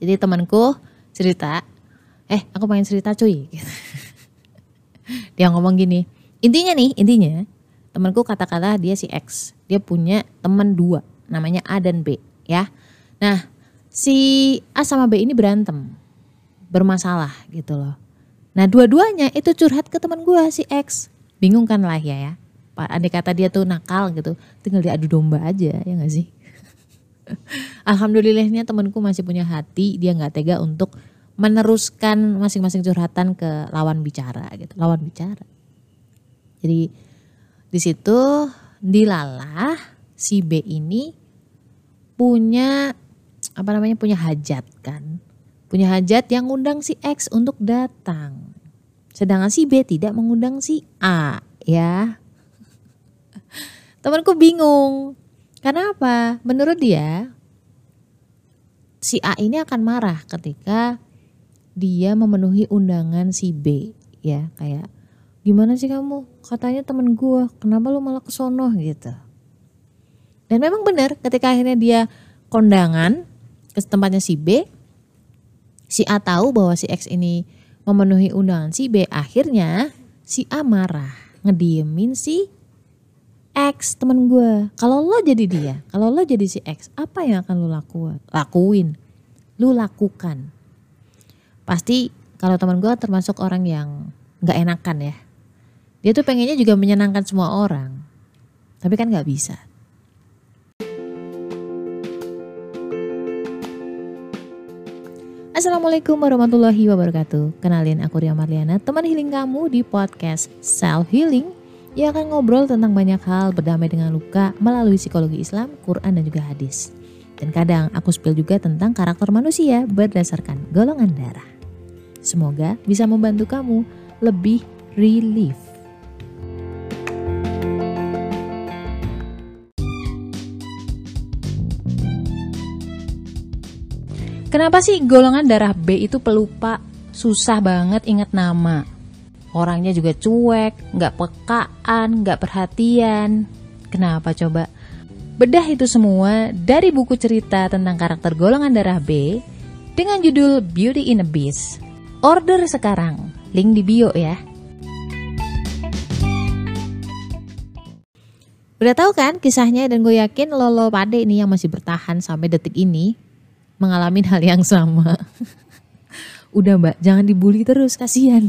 Jadi temanku cerita, eh aku pengen cerita cuy. dia ngomong gini, intinya nih, intinya temanku kata-kata dia si X, dia punya teman dua, namanya A dan B, ya. Nah, si A sama B ini berantem, bermasalah gitu loh. Nah, dua-duanya itu curhat ke teman gue si X, bingung kan lah ya ya. Adik kata dia tuh nakal gitu, tinggal diadu domba aja ya gak sih? Alhamdulillahnya temanku masih punya hati, dia nggak tega untuk meneruskan masing-masing curhatan ke lawan bicara gitu, lawan bicara. Jadi di situ dilalah si B ini punya apa namanya punya hajat kan, punya hajat yang ngundang si X untuk datang. Sedangkan si B tidak mengundang si A ya. Temanku bingung. Karena apa? Menurut dia si A ini akan marah ketika dia memenuhi undangan si B ya. Kayak gimana sih kamu? Katanya temen gue kenapa lu malah kesono gitu. Dan memang benar ketika akhirnya dia kondangan ke tempatnya si B si A tahu bahwa si X ini memenuhi undangan si B akhirnya si A marah ngediemin si X temen gue kalau lo jadi dia kalau lo jadi si X apa yang akan lo lakuin lakuin lu lakukan pasti kalau teman gue termasuk orang yang nggak enakan ya. Dia tuh pengennya juga menyenangkan semua orang. Tapi kan nggak bisa. Assalamualaikum warahmatullahi wabarakatuh. Kenalin aku Ria Marliana, teman healing kamu di podcast Self Healing yang akan ngobrol tentang banyak hal berdamai dengan luka melalui psikologi Islam, Quran dan juga hadis. Dan kadang aku spill juga tentang karakter manusia berdasarkan golongan darah. Semoga bisa membantu kamu lebih relief. Kenapa sih golongan darah B itu pelupa, susah banget ingat nama? Orangnya juga cuek, nggak pekaan, nggak perhatian. Kenapa coba? Bedah itu semua dari buku cerita tentang karakter golongan darah B dengan judul Beauty in a Beast. Order sekarang, link di bio ya. Udah tahu kan kisahnya dan gue yakin Lolo Pade ini yang masih bertahan sampai detik ini mengalami hal yang sama. Udah mbak, jangan dibully terus, kasihan.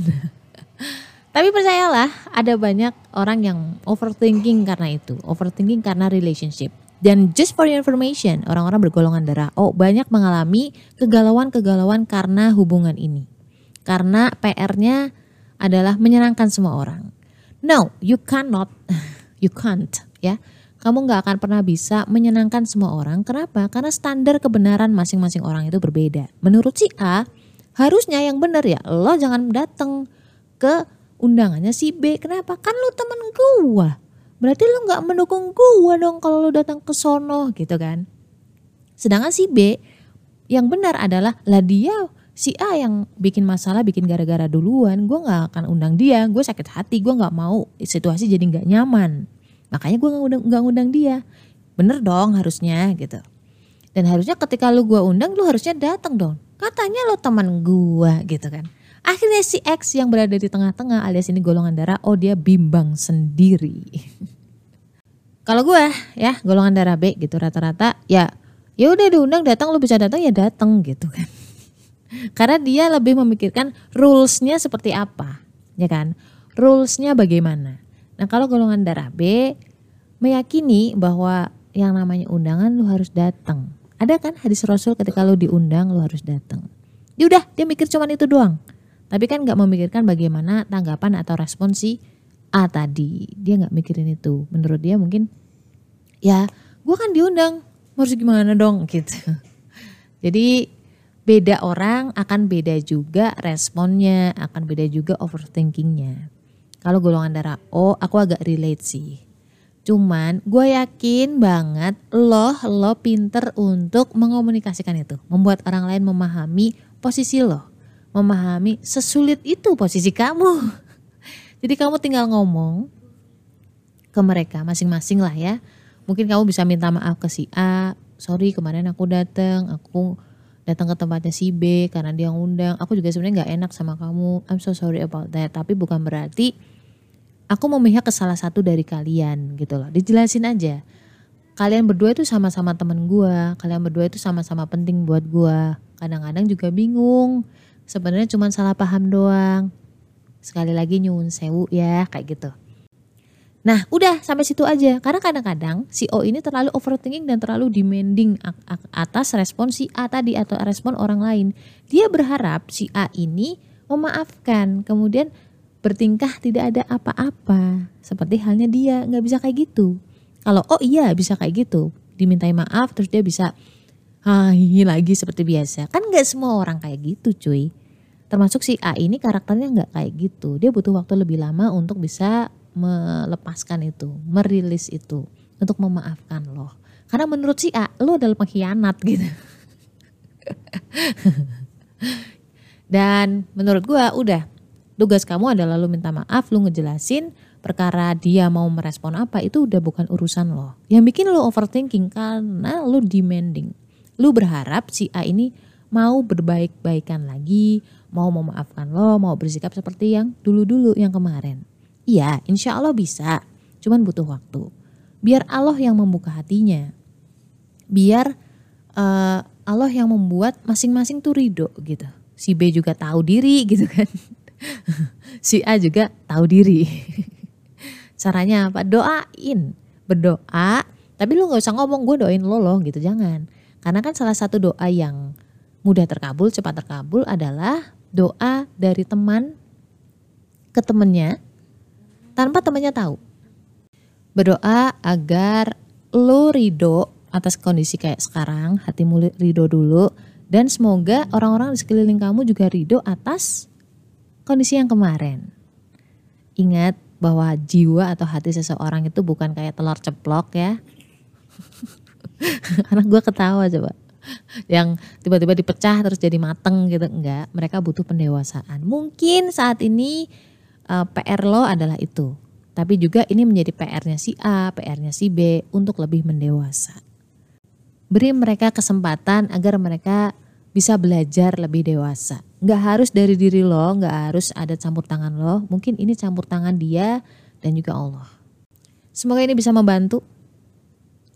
Tapi percayalah, ada banyak orang yang overthinking karena itu, overthinking karena relationship. Dan just for your information, orang-orang bergolongan darah O banyak mengalami kegalauan-kegalauan karena hubungan ini. Karena PR-nya adalah menyenangkan semua orang. No, you cannot, you can't ya. Kamu nggak akan pernah bisa menyenangkan semua orang. Kenapa? Karena standar kebenaran masing-masing orang itu berbeda. Menurut si A, harusnya yang benar ya, lo jangan datang ke undangannya si B. Kenapa? Kan lo temen gua. Berarti lo nggak mendukung gue dong kalau lo datang ke sono gitu kan? Sedangkan si B yang benar adalah lah dia si A yang bikin masalah bikin gara-gara duluan. Gue nggak akan undang dia. Gue sakit hati. Gue nggak mau situasi jadi nggak nyaman. Makanya gue nggak undang nggak undang dia. Bener dong harusnya gitu. Dan harusnya ketika lu gue undang lu harusnya datang dong. Katanya lo teman gue gitu kan Akhirnya si X yang berada di tengah-tengah alias ini golongan darah, oh dia bimbang sendiri. Kalau gue ya golongan darah B gitu rata-rata ya ya udah diundang datang lu bisa datang ya datang gitu kan. Karena dia lebih memikirkan rulesnya seperti apa, ya kan? Rulesnya bagaimana. Nah kalau golongan darah B meyakini bahwa yang namanya undangan lu harus datang. Ada kan hadis Rasul ketika lu diundang lu harus datang. Ya udah dia mikir cuman itu doang. Tapi kan nggak memikirkan bagaimana tanggapan atau respon si A tadi. Dia nggak mikirin itu. Menurut dia mungkin ya gue kan diundang harus gimana dong gitu. Jadi beda orang akan beda juga responnya, akan beda juga overthinkingnya. Kalau golongan darah O aku agak relate sih. Cuman gue yakin banget lo lo pinter untuk mengomunikasikan itu. Membuat orang lain memahami posisi lo memahami sesulit itu posisi kamu. Jadi kamu tinggal ngomong ke mereka masing-masing lah ya. Mungkin kamu bisa minta maaf ke si A, sorry kemarin aku datang, aku datang ke tempatnya si B karena dia ngundang. Aku juga sebenarnya nggak enak sama kamu. I'm so sorry about that. Tapi bukan berarti aku memihak ke salah satu dari kalian gitu loh. Dijelasin aja. Kalian berdua itu sama-sama temen gue. Kalian berdua itu sama-sama penting buat gue. Kadang-kadang juga bingung. Sebenarnya cuma salah paham doang. Sekali lagi nyuwun sewu ya kayak gitu. Nah udah sampai situ aja karena kadang-kadang si O ini terlalu overthinking dan terlalu demanding atas respon si A tadi atau respon orang lain. Dia berharap si A ini memaafkan kemudian bertingkah tidak ada apa-apa seperti halnya dia nggak bisa kayak gitu. Kalau oh iya bisa kayak gitu dimintai maaf terus dia bisa hai lagi seperti biasa kan nggak semua orang kayak gitu cuy termasuk si A ini karakternya nggak kayak gitu dia butuh waktu lebih lama untuk bisa melepaskan itu, merilis itu untuk memaafkan lo. Karena menurut si A, lo adalah pengkhianat gitu. Dan menurut gue udah tugas kamu adalah lo minta maaf, lo ngejelasin perkara dia mau merespon apa itu udah bukan urusan lo. Yang bikin lo overthinking karena lo demanding. Lo berharap si A ini mau berbaik-baikan lagi, mau memaafkan lo, mau bersikap seperti yang dulu-dulu yang kemarin. Iya, insya Allah bisa. Cuman butuh waktu. Biar Allah yang membuka hatinya. Biar uh, Allah yang membuat masing-masing tuh ridho gitu. Si B juga tahu diri gitu kan. si A juga tahu diri. Caranya apa? Doain. Berdoa. Tapi lu gak usah ngomong gue doain lo loh gitu. Jangan. Karena kan salah satu doa yang mudah terkabul, cepat terkabul adalah doa dari teman ke temennya tanpa temannya tahu. Berdoa agar lo ridho atas kondisi kayak sekarang, hatimu ridho dulu, dan semoga orang-orang di sekeliling kamu juga ridho atas kondisi yang kemarin. Ingat bahwa jiwa atau hati seseorang itu bukan kayak telur ceplok ya. Anak gue ketawa coba. Yang tiba-tiba dipecah terus jadi mateng gitu. Enggak, mereka butuh pendewasaan. Mungkin saat ini uh, eh, PR lo adalah itu. Tapi juga ini menjadi PR-nya si A, PR-nya si B untuk lebih mendewasa. Beri mereka kesempatan agar mereka bisa belajar lebih dewasa. Nggak harus dari diri lo, nggak harus ada campur tangan lo. Mungkin ini campur tangan dia dan juga Allah. Semoga ini bisa membantu.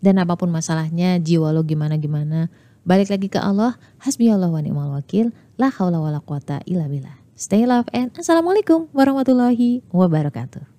Dan apa pun masalahnya, jiwa lo gimana-gimana, balik lagi ke Allah. Hasbi Allah wa ni'mal wakil. La haula wa la quwata illa billah. Stay love and Assalamualaikum warahmatullahi wabarakatuh.